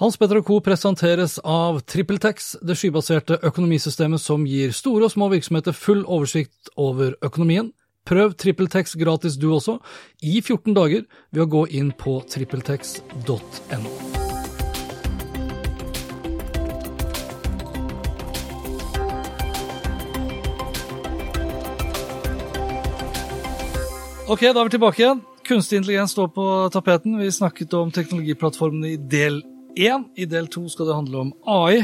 Hans Petter og Co. presenteres av TrippelTex, det skybaserte økonomisystemet som gir store og små virksomheter full oversikt over økonomien. Prøv TrippelTex gratis du også, i 14 dager, ved å gå inn på trippeltex.no. Ok, da er vi tilbake igjen. Kunstig intelligens står på tapeten. Vi snakket om teknologiplattformene i del én. I del to skal det handle om AI.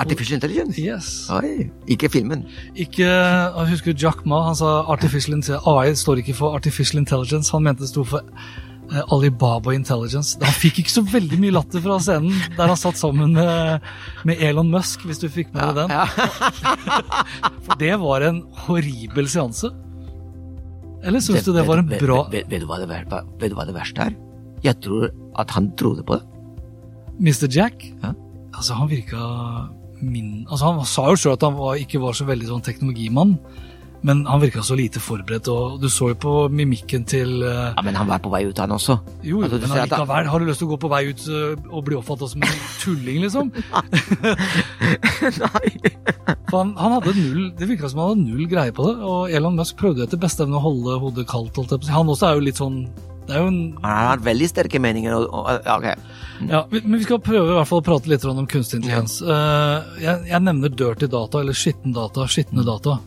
Artificial intelligence? Yes. Oi, ikke filmen. Ikke, jeg husker Jack Ma, han sa artificial intelligence. AI står ikke for artificial intelligence, han mente det sto for eh, Alibaba Intelligence. Han fikk ikke så veldig mye latter fra scenen der han satt sammen med, med Elon Musk, hvis du fikk med deg den. For det var en horribel seanse. Eller syns du det var en Vet- bra vet, vet, det, vet du hva det verste er? Jeg tror at han trodde på det. Mr. Jack? Ja. Altså, han virka min... Altså, han sa jo sjøl at han var, ikke var så veldig sånn teknologimann, men han virka så lite forberedt, og du så jo på mimikken til uh, Ja, Men han var på vei ut, han også. Jo, Altså, men likevel. har du lyst til å gå på vei ut uh, og bli oppfatta som en tulling, liksom? Nei. For han, han hadde null, Det virka som han hadde null greie på det, og Elon Musk prøvde etter beste evne å holde hodet kaldt. Han også er jo litt sånn Det er jo en Han har veldig sterke meninger. Og, og, ja, ok. Ja, men vi skal prøve i hvert fall å prate litt om kunstig intelligens. Eh, jeg, jeg nevner dirty data, eller skitten data, skitne data.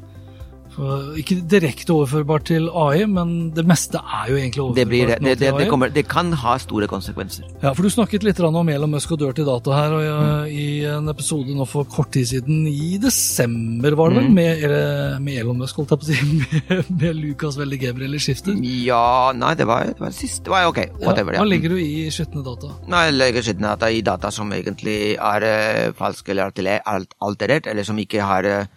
Ikke direkte overførbart til AI, men det meste er jo egentlig overførbart Det, blir, det, det, til det, kommer, det kan ha store konsekvenser. Ja, for du snakket litt om Elon Musk og dirty data her og, mm. i en episode nå for kort tid siden, i desember var det vel, med, eller, med Elon Musk, holdt jeg på å si, med, med Lucas Veldig Gabriel i skiftet. Ja, nei, det var, det var sist. Det var ok. Whatever. Hva Ja. legger du i skitne data? Nei, jeg legger skitne data i data som egentlig er uh, falsk eller alterert, eller som ikke har eh,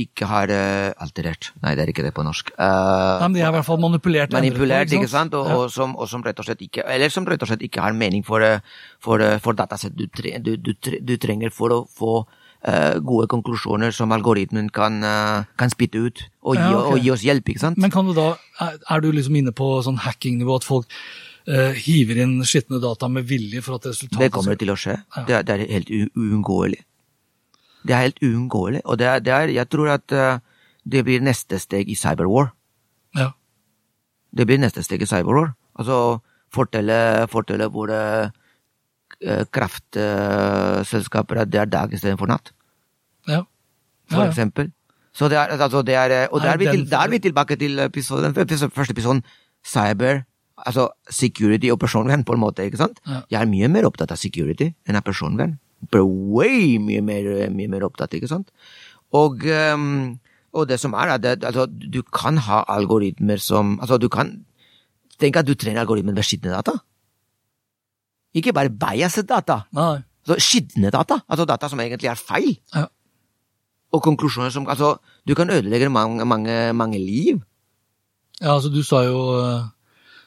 ikke har uh, alterert. Nei, det er ikke det på norsk. Uh, Nei, men De er i hvert fall manipulert. på, manipulert, ikke sant? Og, Ja. og, som, og som rett og slett ikke Eller som rett og slett ikke har mening for, eh, for, for datasett du, du, du, du trenger for å få uh, gode konklusjoner som algoritmen kan, kan spytte ut og gi, Ja, ok. og gi oss hjelp, ikke sant? Men kan du da, er, du liksom inne på sånn hacking-nivå, at folk hiver inn skitne data med vilje for at resultatet Det kommer til å skje. Det er, det er helt uunngåelig. Det er helt uunngåelig. Og det er, det er, jeg tror at eh, det blir neste steg i cyberwar. Ja. Det blir neste steg i cyberwar. Altså fortelle, fortelle våre eh, kraftselskaper at det er dag istedenfor natt, ja. Ja, For eksempel. Så det er, altså det er, eh, og der er, vi til, er vi tilbake til episoden, den første første episoden, cyber, altså security og personvern, på en måte, ikke sant? Ja. Jeg er mye mer opptatt av security enn av personvern. Bare way mye mer, mye mer opptatt, ikke sant? Og, um, og det som er, er altså, du kan ha algoritmer som Altså, du kan Tenk at du trener algoritmen med skitne data. Ikke bare biased data. Nei. Så skitne data, altså data som egentlig er feil. Ja. Og konklusjoner som Altså, du kan ødelegge mange, mange, mange liv. ja, altså du sa jo eh,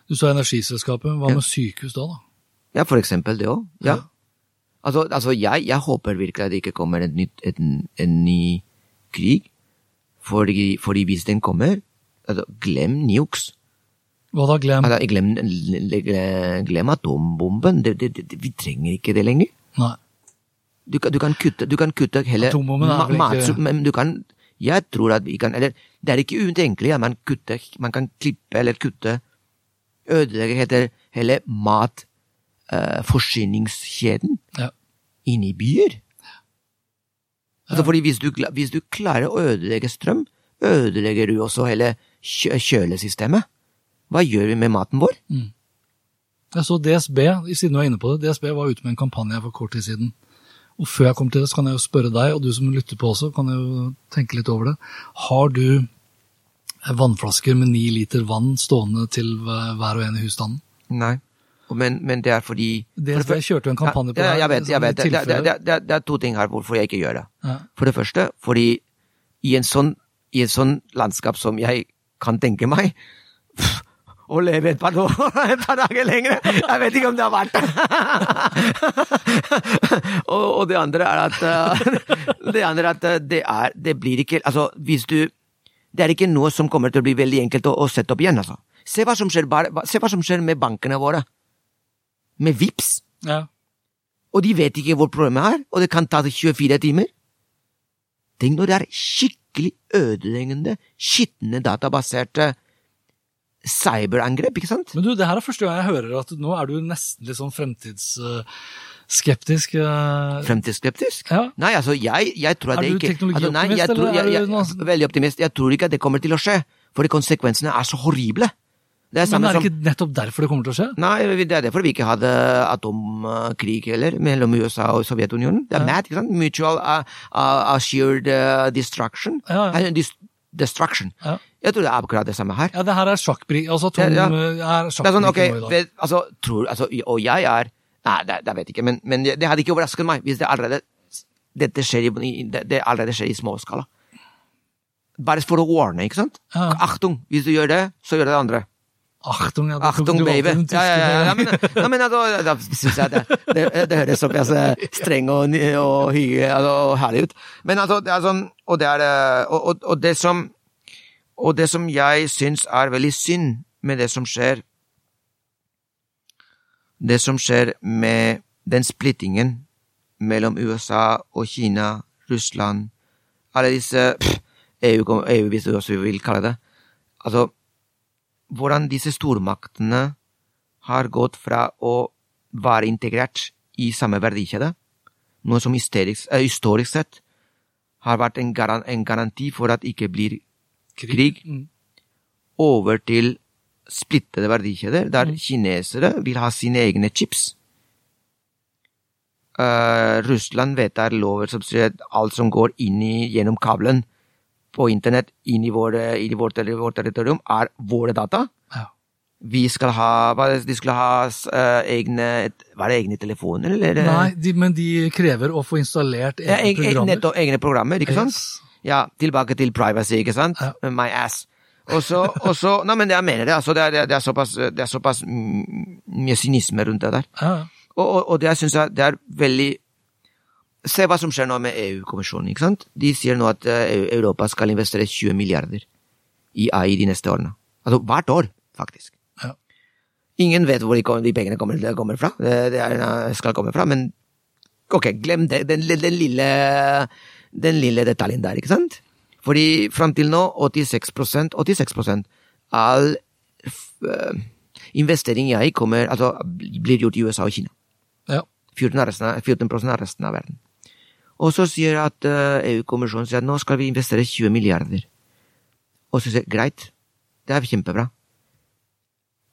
Du sa energiselskapet, hva med sykehus da, da? Ja, for eksempel det òg. Ja. Ja. Altså, altså jeg, jeg håper virkelig at det ikke kommer en, nytt, en, en ny krig. Fordi, fordi hvis den kommer, altså, glem nukes. Hva da, glem? Altså, glem, glem atombomben. Det, det, det, vi trenger ikke det lenger. Nei. Du kan, du kan kutte, du kan kutte hele Atombomben er vel ikke- Men du kan Jeg tror at vi kan Eller det er ikke utenkelig at man kutter Man kan klippe eller kutte Ødelegge hele, hele forsyningskjeden Ja. inn i byer. Altså fordi hvis du, hvis du klarer å ødelegge strøm, ødelegger du også hele kjø kjølesystemet. Hva gjør vi med maten vår? Jeg så DSB, siden du er inne på det, DSB var ute med en kampanje for kort tid siden. Og før jeg kommer til det, så kan jeg jo spørre deg, og du som lytter på også, kan jo tenke litt over det. Har du vannflasker med ni liter vann stående til hver og en i husstanden? Nei. Men, men det er fordi DSB kjørte jo en kampanje på ja, det. jeg vet, jeg vet. Det, det, det, det, det er to ting her hvorfor jeg ikke gjør det. Ja. For det første, fordi i en sånn, i en sånn landskap som jeg kan tenke meg, å leve et par, år, et par dager lenger, jeg vet ikke om det har vært det. og, og det andre er at eh, Det andre er at eh, det er Det blir ikke Altså, hvis du Det er ikke noe som kommer til å bli veldig enkelt å, å sette opp igjen, altså. Se hva som skjer, se hva som skjer med bankene våre. Med VIPS. Ja. Og de vet ikke hvor problemet er, og det kan ta 24 timer. Tenk når det er skikkelig ødeleggende, skitne databaserte cyberangrep, ikke sant? Men du, det her er første gang jeg hører at nå er du nesten litt sånn fremtidsskeptisk. eh. Fremtidsskeptisk? Ja. Nei, altså, jeg, jeg tror at Er det du ikke teknologioptimist, altså, nei, jeg tror, eller er du noe- Veldig optimist. Jeg tror ikke at det kommer til å skje, fordi konsekvensene er så horrible. Det er Men er det som ikke nettopp derfor det kommer til å skje? Nei, det er derfor vi ikke hadde atomkrig heller, mellom USA og Sovjetunionen. Det er Ja. mad, ikke sant? Mutual uh, uh, assured uh, destruction. Ja, ja. Destruction. Ja. Jeg tror det er akkurat det samme her. Ja, det her er sjakkbrik... Altså, Tom Ja, er Det er sånn, ok, vet, altså, tror, altså, og jeg er Nei, det, det vet jeg ikke, men, men det, det hadde ikke overrasket meg hvis det allerede dette skjer i, det, det allerede skjer i småskala. Bare for å warne, ikke sant? Ja. Achtung, hvis du gjør det, så gjør det andre. Achtung, ja, Achtung, baby. Ja, ja, men, ja, men altså, da syns jeg det, det, det høres så altså, streng og, og, hyggelig altså, og herlig ut. Men altså, det er sånn, og det er eh, og, og, og det som Og det som jeg syns er veldig synd med det som skjer Det som skjer med den splittingen mellom USA og Kina, Russland Alle disse EU, EU, hvis du også vil kalle det. Altså, hvordan disse stormaktene har gått fra å være integrert i samme verdikjede, noe som eh, historisk sett har vært en, garan, en garanti for at det ikke blir krig, Mm. over til splittede verdikjeder, der kinesere vil ha sine egne chips. Uh, Russland vedtar lover som sier alt som går inn i, gjennom kabelen på internett inn i, våre, i vårt, vårt territorium, er våre data. Ja. Vi skal ha De skulle ha uh, egne Var det egne telefoner, eller? Nei, de, men de krever å få installert egne ja, eg- programmer. nettopp egne programmer, ikke sant? Yes. Ja, tilbake til privacy, ikke sant? Ja. My ass. Og så, og så Nei, men jeg mener det, altså. Det er, det er- det såpass, det er såpass mye cynisme rundt det der. Ja. Og, og, og det syns jeg det er veldig Se hva som skjer nå med EU-kommisjonen, ikke sant? De sier nå at eh, Europa skal investere 20 milliarder i AI de neste årene. Altså hvert år, faktisk. Ja. Ingen vet hvor de, de pengene kommer, kommer fra, det, det er, skal komme fra, men ok, glem det, den, den, lille, den lille detaljen der, ikke sant? Fordi fram til nå, 86% 86 all investering i AI kommer, altså, blir gjort i USA og Kina. ja. 14 av resten av, 14 av resten av verden. Og så sier at eh, EU-kommisjonen sier at nå skal vi investere 20 milliarder. Og så sier jeg greit, det er kjempebra.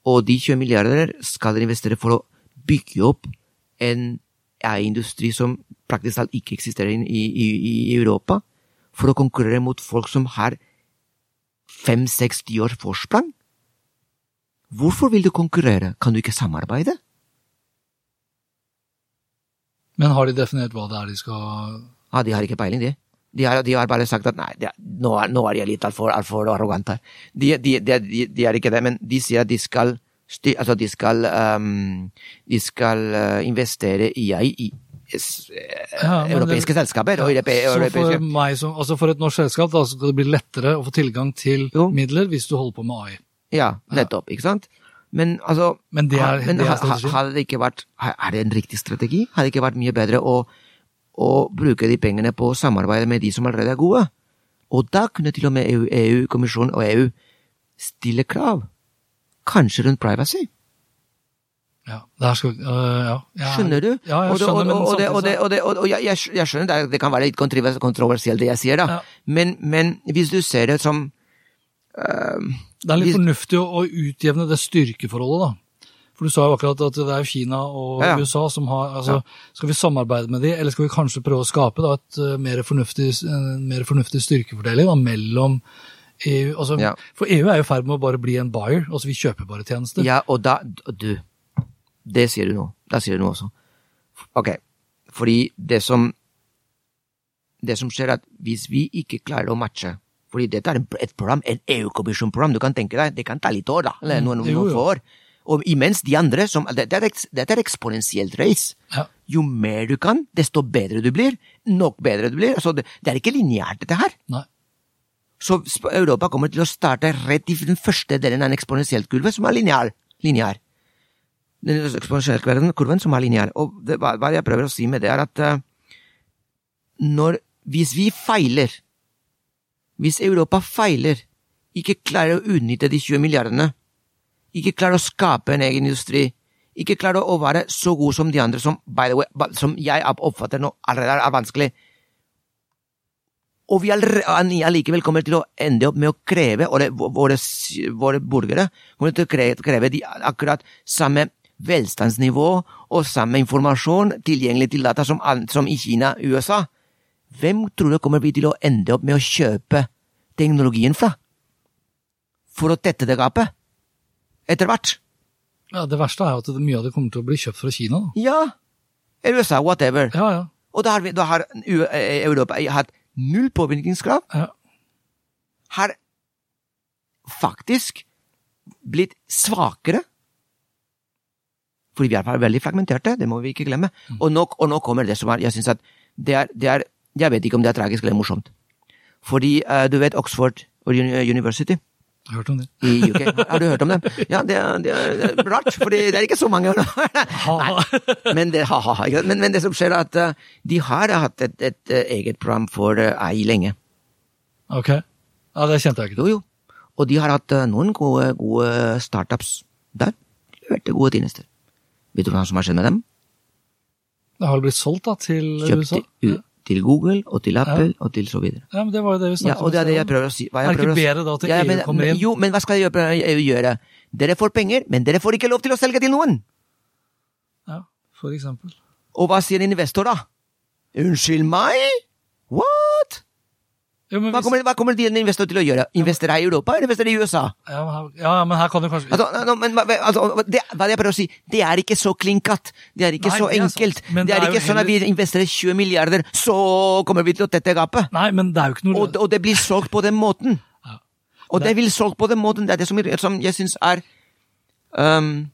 Og de 20 milliarder skal dere investere for å bygge opp en AI-industri som praktisk talt ikke eksisterer i, i, i Europa, for å konkurrere mot folk som har fem-seks-ti års forsprang. Hvorfor vil du konkurrere, kan du ikke samarbeide? Men har de definert hva det er de skal Ja, de har ikke peiling, de. De har, de har bare sagt at nei, er, nå, er, nå er de litt altfor alt arrogant her. De, de, de, er ikke det, men de sier at de skal, styr, altså de skal, um, de skal uh, investere i AI i eh, Ja, europeiske det- selskaper. og europe, Så for meg som, altså for et norsk selskap da, så skal det bli lettere å få tilgang til Jo. midler hvis du holder på med AI. ja, nettopp, ikke sant? Men altså Men det er- men det er ha- ha- Hadde det ikke vært Er det en riktig strategi? Hadde det ikke vært mye bedre å, å bruke de pengene på å samarbeide med de som allerede er gode? Og da kunne til og med EU, EU-kommisjonen og EU stille krav. Kanskje rundt privacy. Ja, skal øh, ja, jeg- Skjønner du? Ja, jeg skjønner, men det, samtidig og, det, og, og jeg, jeg skjønner det, det kan være litt kontroversielt det jeg sier, da. Ja. Men, men hvis du ser det som Det er litt fornuftig å, utjevne det styrkeforholdet, da. For du sa jo akkurat at det er Kina og Ja, ja. USA som har altså, Skal vi samarbeide med de, eller skal vi kanskje prøve å skape da, et uh, mer, fornuftig, en mer fornuftig styrkefordeling da, mellom EU altså, Ja. For EU er jo i ferd med å bare bli en buyer. altså Vi kjøper bare tjenester. Ja, og da Du, det sier du nå. Da sier du noe også. Ok, fordi det som Det som skjer, er at hvis vi ikke klarer å matche Fordi dette er et program, et EU-kommisjon-program, du kan tenke deg, det kan ta litt år, da. Eller noen, noen jo, noen jo. få år. Og imens de andre som Dette er, det er eksponentielt race. Ja. Jo mer du kan, desto bedre du blir. Nok bedre du blir. Altså, det, det er ikke lineært, dette her. Nei. Så Europa kommer til å starte rett i den første delen av en eksponentielt kurve, som er lineær. lineær. Den eksponentielle kurven, som er lineær. Og det, hva jeg prøver å si med det, er at uh, når, hvis vi feiler, hvis Europa feiler, ikke klarer å utnytte de 20 milliardene, ikke klarer å skape en egen industri, ikke klarer å være så god som de andre, som, way, som jeg oppfatter nå allerede er vanskelig, og vi allikevel kommer til å ende opp med å kreve, og det, våre, våre borgere kommer til å kreve de akkurat samme velstandsnivå og samme informasjon tilgjengelig til data som, som i Kina og USA. Hvem tror du kommer vi til å ende opp med å kjøpe teknologien fra? For å tette det gapet? Etter hvert. Ja, Det verste er jo at mye av det kommer til å bli kjøpt fra Kina. da. Ja. USA, whatever. Ja, ja. Og da har, vi, da har eh, Europa hatt null påvirkningskrav. ja. Har faktisk blitt svakere. Fordi vi er veldig fragmenterte, det må vi ikke glemme. Og, nå, og nå kommer det som er Jeg synes at det er, det er Jeg vet ikke om det er tragisk eller morsomt. Fordi eh, du vet Oxford University Jeg har hørt om det. i UK. Har du hørt om dem? Ja, det er, det er, rart, for det er ikke så mange. Nei, men det, ha, ha, ha, men, men det som skjer, er at eh, de har hatt et, et, eh, eget program for ei lenge. Ok. Ja, Det kjente jeg ikke. Jo, jo. Og de har hatt noen gode, gode startups der. Leverte gode tjenester. Vet du hva som har skjedd med dem? Det har blitt solgt da, til Kjøpt USA? til, til Google og til Apple og til så videre. Ja, men Det var jo det vi Ja, snakket om. og det er det jeg prøver å si. Hva jeg Er det ikke bedre da at Ja, EU men, kommer inn? Jo, men hva skal EU gjøre? Dere får penger, men dere får ikke lov til å selge til noen. Ja, for eksempel. Og hva sier en investor da? Unnskyld meg? What? Jo, Hva hvis- kommer, hva kommer din investor til å gjøre? Investere i Europa eller investere i USA? ja, men her, ja, men her kan du kanskje Altså, no, men, altså, det, hva jeg prøver å si, det er ikke så klinkat. Det er ikke Nei, så det er enkelt. Det er det er ikke heller... sånn at vi investerer 20 milliarder, så kommer vi til å tette gapet. Nei, men det er jo ikke noe Og, og det blir solgt på den måten. Ja. Og det blir solgt på den måten. Det er det som, som jeg syns er um,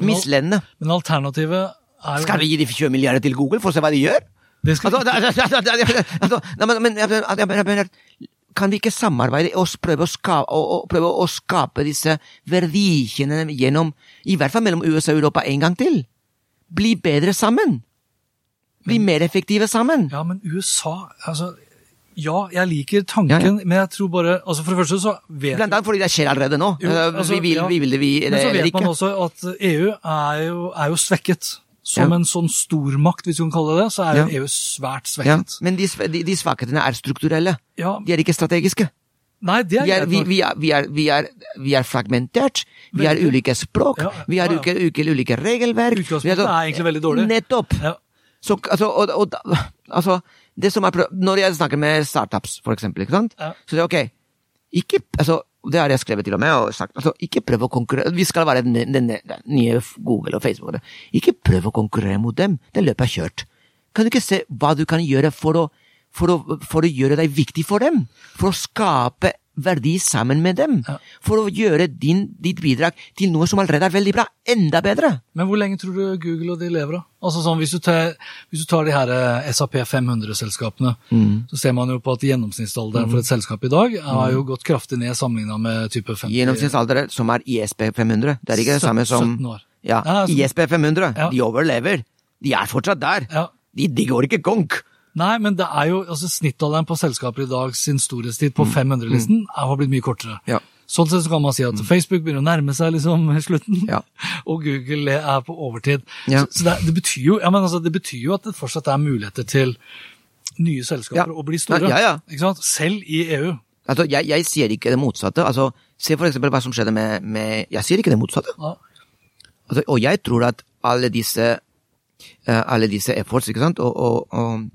misledende. Men alternativet er jo Skal vi gi de 20 milliarder til Google for å se hva de gjør? Det Altså, altså, kan vi ikke samarbeide og prøve å skape, og, og prøve å skape disse verdikjedene gjennom, i hvert fall mellom USA og Europa en gang til? Bli bedre sammen! Bli mer effektive sammen! Ja, men USA altså, Ja, jeg liker tanken, Ja, ja. men jeg tror bare altså For det første så vet Blant annet fordi det skjer allerede nå. Jo, Eh, altså, vi vil ja. vi vil det, vi Men så vet man også at EU er jo, er jo svekket. Som Ja. en sånn stormakt, hvis vi kan kalle det det, så er Ja. EU svært Ja, men de, de, de svakhetene er strukturelle. De er ikke strategiske. Nei, det er Vi er, vi, vi, er, vi, er, vi, er, vi er fragmentert, vi har ulike språk, vi har ulike, ulike, regelverk. Utgangspunktet er egentlig veldig dårlig. Nettopp! Så, altså, og, og, altså, det som er, når jeg snakker med startups, for eksempel, ikke sant? Så det er ok, ikke, altså, det har jeg skrevet til og med, og sagt, altså, ikke prøv å konkurrere, vi skal være den nye Google og Facebook, ikke prøv å konkurrere mot dem, det løpet er kjørt. Kan du ikke se hva du kan gjøre for å, for å, for å gjøre deg viktig for dem? For å skape verdi sammen med dem? Ja. For å gjøre din, ditt bidrag til noe som allerede er veldig bra, enda bedre? Men hvor lenge tror du Google og de lever, da? Altså sånn, Hvis du tar, hvis du tar de her eh, SAP 500-selskapene, Mm. så ser man jo på at gjennomsnittsalderen for et selskap i dag har jo gått kraftig ned sammenligna med type 50 Gjennomsnittsalder som er ISP 500. Det er ikke det samme som 17 år. Ja, Ja, altså- ISP 500. Ja. De overlever. De er fortsatt der. De, de går ikke konk. Nei, men det er jo, altså snittalderen på selskaper i dag sin storhetstid Mm. på 500-listen har blitt mye kortere. Ja. Sånn sett så kan man si at Facebook begynner å nærme seg liksom slutten, Ja. og Google er på overtid. Ja. Så, så det, det, betyr jo, ja, men altså, det betyr jo at det fortsatt er muligheter til nye selskaper å bli store. Ja, ja. Ikke sant? Selv i EU. Altså, jeg, jeg sier ikke det motsatte. Altså, se for eksempel hva som skjedde med, med Jeg sier ikke det motsatte. Ja. Altså, og jeg tror at alle disse, eh, alle disse efforts, og, og, og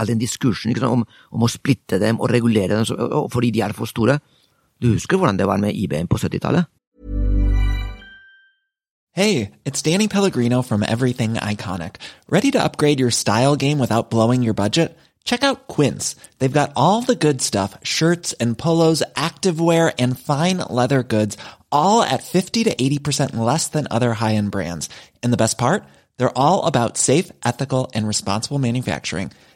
all den diskursen om, om å splitte dem og regulere dem fordi de er for store Du husker hvordan det var med IBM på 70-tallet? Hey, it's Danny Pellegrino from Everything Iconic. Ready to upgrade your style game without blowing your budget? Check out Quince. They've got all the good stuff shirts and polos, activewear, and fine leather goods, all at 50 to 80% less than other high end brands. And the best part? They're all about safe, ethical, and responsible manufacturing.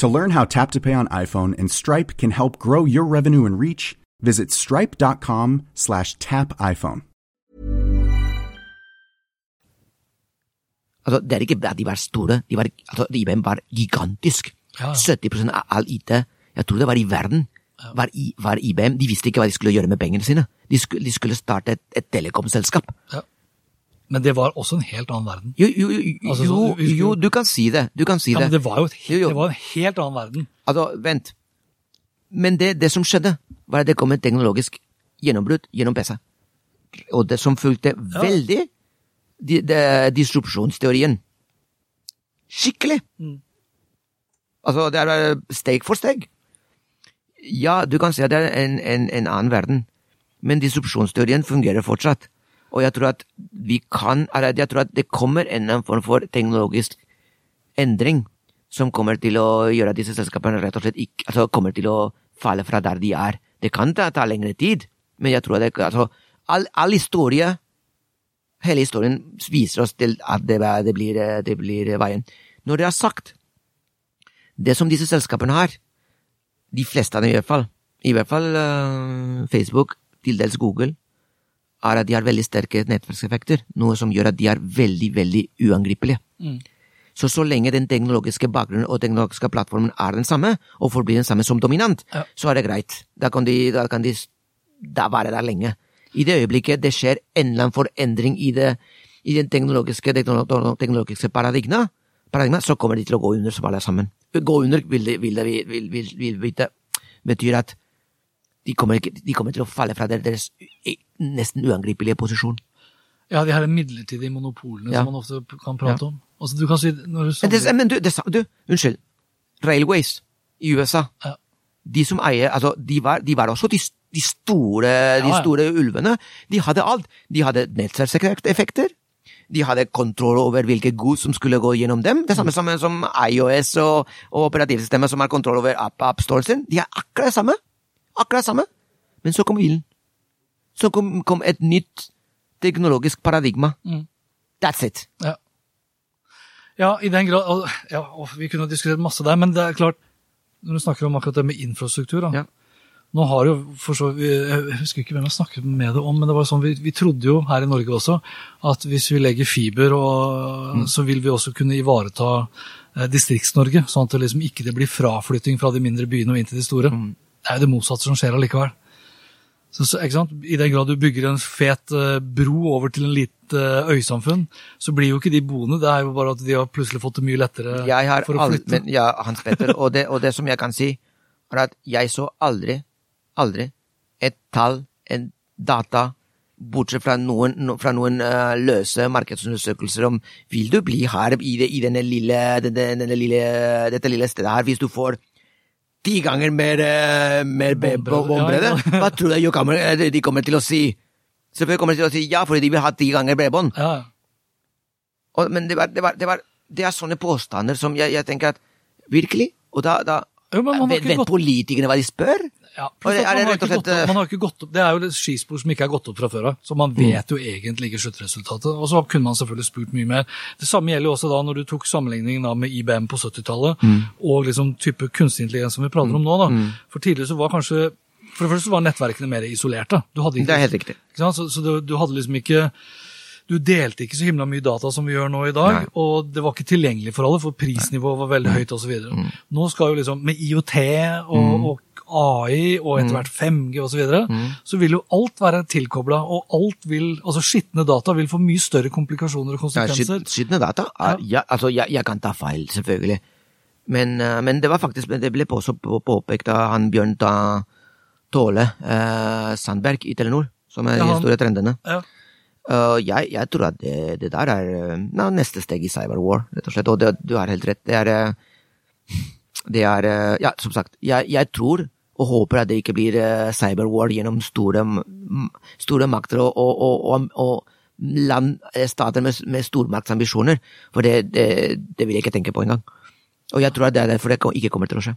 To learn how Tap to Pay on iPhone and Stripe can help grow your revenue and reach, visit stripe.com slash tap iPhone. Altså, det er ikke at de var store, de var, altså, IBM var gigantisk. Ja. 70 av all IT, jeg tror det var i verden, var, i, var IBM. De visste ikke hva de skulle gjøre med pengene sine. De skulle, de skulle starte et, et telekomselskap. Ja. Men det var også en helt annen verden. Jo, jo, jo, Altså, så- vi- jo, du kan si det. Du kan si Ja, men det. det var jo, et, det var en helt annen verden. Altså, vent. Men det, det som skjedde, var at det kom et teknologisk gjennombrudd gjennom PC. Og det som fulgte veldig di, de, disrupsjonsteorien. Skikkelig! Altså, det er eh, steg for steg. Ja, du kan si at det er en, en, en annen verden, men disrupsjonsteorien fungerer fortsatt. Og jeg tror at vi kan, jeg tror at det kommer en form for teknologisk endring som kommer til å gjøre at disse selskapene rett og slett ikke, altså kommer til å falle fra der de er. Det kan ta, ta lengre tid, men jeg tror det, altså, all, all historie, hele historien viser oss til at det, det, blir, det blir veien. Når det er sagt, det som disse selskapene har, de fleste av dem i hvert fall, i hvert fall uh, Facebook, til dels Google, er at de har veldig sterke nettverkseffekter, noe som gjør at de er veldig, veldig uangripelige. Så så lenge den teknologiske bakgrunnen og teknologiske plattformen er den samme, og forblir den samme som dominant, Ja. så er det greit. Da kan de, da kan de da være der lenge. I det øyeblikket det skjer en eller annen forendring i, det, i den teknologiske, teknolo- teknologiske paradigma, paradigma, så kommer de til å gå under som alle sammen. Gå under vil det, vil det, vil, vil, vil vite, betyr at de kommer, ikke, de kommer til å falle fra deres nesten uangripelige posisjon. Ja, de her midlertidige monopolene Ja. som man ofte kan prate om. Altså, du kan si, du Men, det, men du, det, du, unnskyld. Railways i USA. Ja. De som eier Altså, de var, de var også de, de store, de ja. store ulvene. De hadde alt. De hadde nettverkseffekter. De hadde kontroll over hvilke gods som skulle gå gjennom dem. Det samme som, som iOS og, og operativsystemet som har kontroll over app, app storen sin. De er akkurat det samme. Akkurat samme. Men så kom bilen. Så kom, kom et nytt teknologisk paradigma. Mm. That's it. Ja. ja, i den grad og- ja, og Vi kunne diskutert masse der, men det er klart, når du snakker om akkurat det med infrastruktur da, Ja. Nå har jo for så Jeg husker ikke hvem jeg snakket med det om, men det var sånn, vi, vi trodde jo her i Norge også at hvis vi legger fiber, og, så vil vi også kunne ivareta eh, Distrikts-Norge, sånn at det liksom ikke det blir fraflytting fra de mindre byene og inn til de store. Det er jo det motsatte som skjer allikevel. Så? I den grad du bygger en fet eh, bro over til en lite eh, øysamfunn, så blir jo ikke de boende. Det er jo bare at de har plutselig fått det mye lettere Jeg har for å flytte. men, ja, Hans Petter, og det, og det som jeg kan si, er at jeg så aldri, aldri et tall, en data, bortsett fra noen, no, fra noen uh, løse markedsundersøkelser om vil du bli her i, det, i denne lille, denne, denne lille, dette lille stedet her hvis du får ti ganger mer, eh, mer ja, ja. hva tror du eh, de kommer til å si? Selvfølgelig kommer de til å si ja, fordi de vil ha ti ganger bredbånd. Ja, Og, men det, var, det, var, det, var, det er sånne påstander som jeg, jeg tenker at Virkelig? Og da, da Jo, vet, politikerne hva de spør? Ja. Og det- er det rett og slett, opp, gått opp, Det er jo et skispor som ikke er gått opp fra før av, så man vet jo egentlig ikke sluttresultatet. Og så kunne man selvfølgelig spurt mye mer. Det samme gjelder jo også da når du tok sammenligningen med IBM på 70-tallet, og liksom type kunstig intelligens som vi prater om nå. da. For tidligere så var kanskje For det første så var nettverkene mer isolerte. Ikke, Det er helt riktig. Så, så du, du hadde liksom ikke du delte ikke så himla mye data som vi gjør nå i dag, Nei. og det var ikke tilgjengelig for alle, for prisnivået var veldig høyt osv. Mm. Nå skal jo liksom, med IOT og, og AI og Mm. etter hvert 5G osv., så, videre, så vil jo alt være tilkobla, og alt vil, altså skitne data vil få mye større komplikasjoner og konsekvenser. Ja, skitne data? Er, ja, altså, jeg, jeg kan ta feil, selvfølgelig. Men, eh, men det var faktisk det ble også påpekt av han Bjørn da, Tåle eh, Sandberg i Telenor, som er Ja, de store trendene. Ja. Uh, jeg, jeg tror at det, det der er uh, na, neste steg i cyberwar, rett og slett. Og det, du har helt rett. Det er uh, Det er Ja, som sagt, jeg, jeg tror og håper at det ikke blir uh, cyberwar gjennom store, store makter og, og, og, og, og land, eh, stater med, med stormaktsambisjoner. For det, det, det vil jeg ikke tenke på engang. Og jeg tror at det er derfor det ikke kommer til å skje.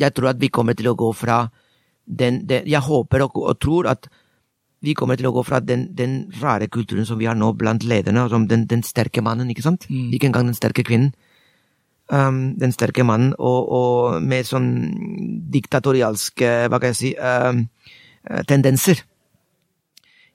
Jeg tror at vi kommer til å gå fra den, den Jeg håper og, og tror at vi kommer til å gå fra den, den rare kulturen som vi har nå blant lederne, som den, den sterke mannen, ikke sant? Mm. Ikke engang den sterke kvinnen. Um, den sterke mannen, og, og med sånn diktatorialske, hva kan jeg si, um, tendenser.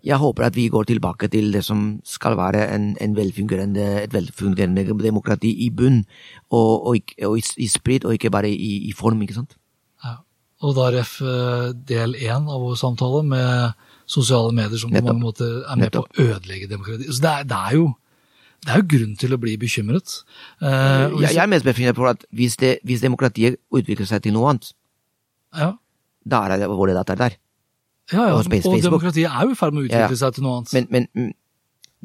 Jeg håper at vi går tilbake til det som skal være en, en velfungerende, et velfungerende demokrati i bunn, og, og, og i, i sprit, og ikke bare i, i form, ikke sant? Ja. Og da ref eh, del én av vår samtale med sosiale medier som på mange måter er med på å ødelegge demokratiet. Så det er, det er jo det er jo grunn til å bli bekymret. Uh, hvis- Jeg, jeg er mest bekymret for at hvis, det, hvis demokratiet utvikler seg til noe annet, ja. da er det våre datter der. Ja, ja, Og Space- og demokratiet er jo i ferd med å Ja, ja. utvikle seg til noe annet. Men, men mm,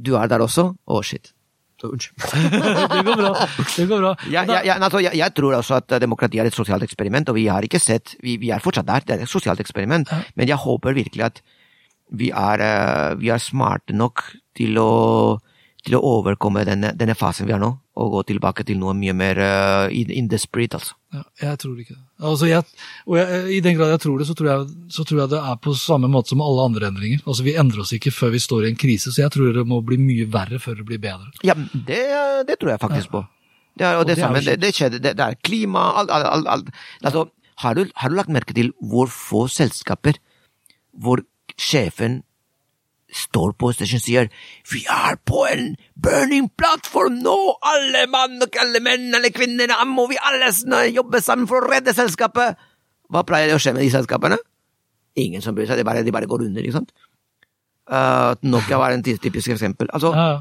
du er der også? Å, shit. Unnskyld. det går bra. Det går bra. Jeg, jeg, jeg, altså, jeg, tror også at demokrati er et sosialt eksperiment, og vi har ikke sett Vi, vi er fortsatt der, det er et sosialt eksperiment, men jeg håper virkelig at vi er, eh, vi er smarte nok til å, til å overkomme denne, denne fasen vi har nå, og gå tilbake til noe mye mer uh, in, in the spirit, altså. Ja, jeg tror ikke det. Altså jeg, og jeg, I den grad jeg tror det, så tror, jeg, så tror jeg det er på samme måte som alle andre endringer. Altså Vi endrer oss ikke før vi står i en krise, så jeg tror det må bli mye verre før det blir bedre. Ja, det, det tror jeg faktisk på. Det er, og det, det samme, det, det skjedde, det, er klima, alt, alt, alt. Altså, har du, har du lagt merke til hvor få selskaper hvor sjefen står på stasjonen og sier vi er på en burning platform nå, alle mann og alle menn alle kvinner, da må vi alle jobbe sammen for å redde selskapet. Hva pleier det å skje med de selskapene? Ingen som bryr seg, de bare, de bare går under, ikke sant? Uh, Nokia var en typisk eksempel. Altså, Ja, ja.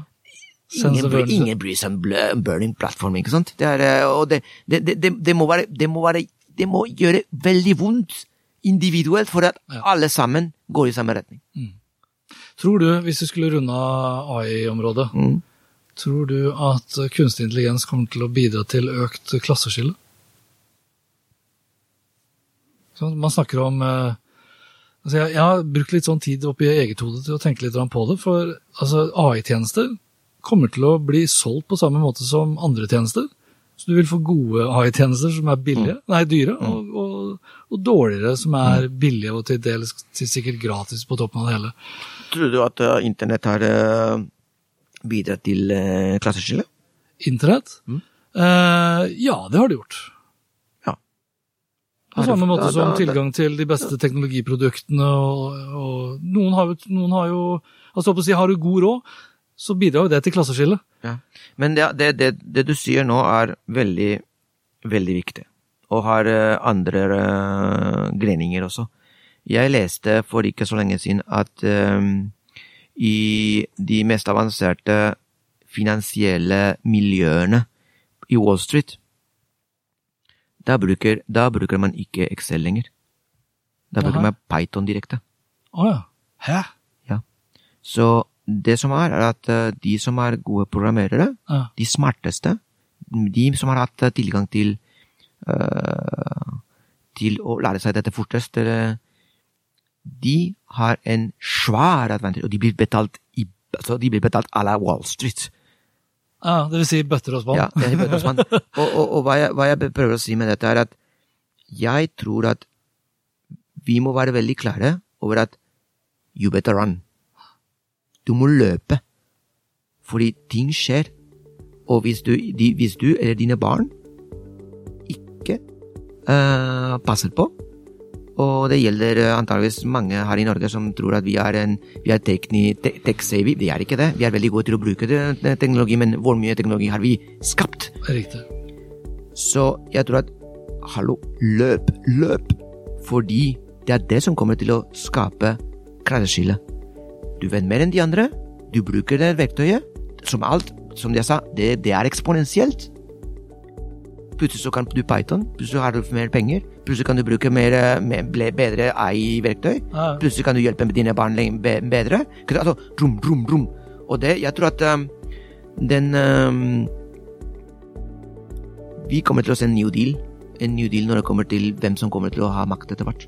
Ingen, bryr, ingen bryr seg om burning platform, ikke sant? Det, er, eh, og det, det, det, må være, det, må være, det må gjøre veldig vondt individuelt for at alle sammen går i samme retning. Tror du, hvis du skulle runde AI-området, Mm. tror du at kunstig intelligens kommer til å bidra til økt klasseskille? Sånn, Man snakker om eh, altså jeg, jeg har brukt litt sånn tid oppi eget hode til å tenke litt på det. For altså, AI-tjenester kommer til å bli solgt på samme måte som andre tjenester. Så du vil få gode AI-tjenester som er billige, nei, dyre, og, og, og dårligere som er billige og til dels til sikkert gratis på toppen av det hele. Tror du at eh, internett har eh, bidratt til uh, klasseskille? Internett? Eh, ja, det har det gjort. Ja. På samme måte da- som da- tilgang til de beste teknologiproduktene. Og, og noen, har noen har jo altså på å si, Har du god råd, så bidrar jo det til klasseskillet. Ja. Men det, det, det, det du sier nå er veldig, veldig viktig, og har eh, andre eh, greninger også. Jeg leste for ikke så lenge siden at um, i de mest avanserte finansielle miljøene i Wall Street, da bruker, da bruker man ikke Excel lenger. Da bruker man Python direkte. Å ja. Hæ? Ja. Så det som er, er at eh, de som er gode programmerere, Ja. de smarteste, de som har hatt eh, tilgang til uh, til å lære seg dette fortest, eller, de har en svær advantage, og de blir betalt i altså de blir betalt à la Wall Street. Ja, det vil si bøtter og spann. Ja, det er bøttemann. og og, og hva, jeg, hva jeg prøver å si med dette, er at jeg tror at vi må være veldig klare over at you better run. Du må løpe. Fordi ting skjer. Og hvis du, de, hvis du eller dine barn ikke uh, passer på, og det gjelder eh, antageligvis mange her i Norge som tror at vi er, en, vi er tekni- te- tech-savvy. Vi er ikke det. Vi er veldig gode til å bruke det, det, teknologi, men hvor mye teknologi har vi skapt? Riktig. Så jeg tror at hallo, løp, løp. Fordi det er det som kommer til å skape klasseskille. Du vet mer enn de andre. Du bruker det verktøyet. Som alt, som jeg sa, det, det er eksponentielt. Plutselig så kan du Python, plutselig har du mer penger, plutselig kan du bruke mer, bedre AI-verktøy, Ja. plutselig kan du hjelpe dine barn bedre. Altså, rum, rum, rum. Og det, jeg tror at um, den um, Vi kommer til å se en new deal. En new deal når det kommer til hvem som kommer til å ha makt etter hvert.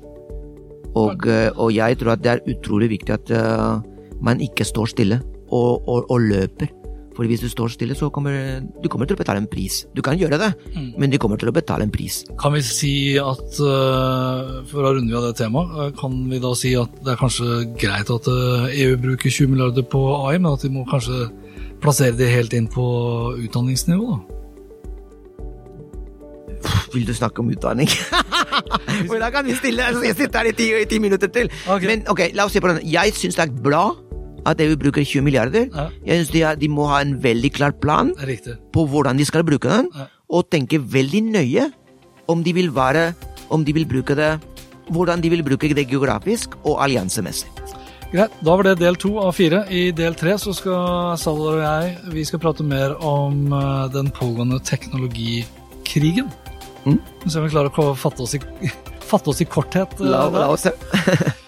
Og, eh, og jeg tror at det er utrolig viktig at uh, man ikke står stille og, og, og løper. For hvis du står stille, så kommer du kommer til å betale en pris. Du kan gjøre det, men du kommer til å betale en pris. Kan vi si at, eh, for å runde av det temaet, eh, kan vi da si at det er kanskje greit at eh, EU bruker 20 milliarder på AI, men at de må kanskje plassere det helt inn på utdanningsnivå? da? Vil du snakke om utdanning? Hvordan da kan vi stille Jeg sitter her i ti, i ti minutter til. Okay. Men ok, la oss se på den. Jeg syns det er bra at EU bruker 20 milliarder. Ja. Jeg synes de, de må ha en veldig klar plan riktig. på hvordan de skal bruke den, Ja. og tenke veldig nøye om de vil være Om de vil bruke det Hvordan de vil bruke det geografisk og alliansemessig. Greit, da var det del to av fire. I del tre så skal Salvador og jeg vi skal prate mer om eh, den pågående teknologikrigen. Mm. Så vi klarer å fatte oss i, fatte oss i korthet. eh, La, la oss se.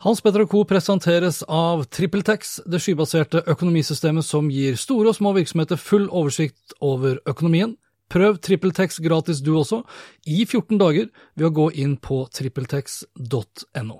Hans Petter Co. presenteres av TrippelTex, det skybaserte økonomisystemet som gir store og små virksomheter full oversikt over økonomien. Prøv TrippelTex gratis du også, i 14 dager, ved å gå inn på trippeltex.no.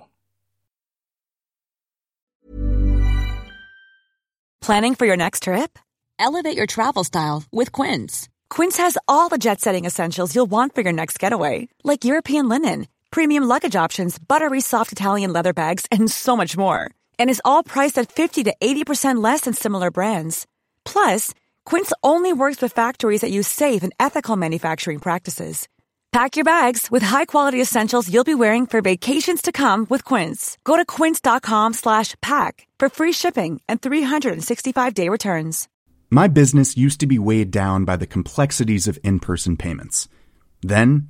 Planning for your next trip? Elevate your travel style with Quince. Quince has all the jet setting essentials you'll want for your next getaway, like European linen, premium luggage options, buttery soft Italian leather bags, and so much more. And is all priced at 50 to 80% less than similar brands. Plus, Quince only works with factories that use safe and ethical manufacturing practices. Pack your bags with high-quality essentials you'll be wearing for vacations to come with Quince. Go to quince.com slash pack for free shipping and 365-day returns. My business used to be weighed down by the complexities of in person payments. Then,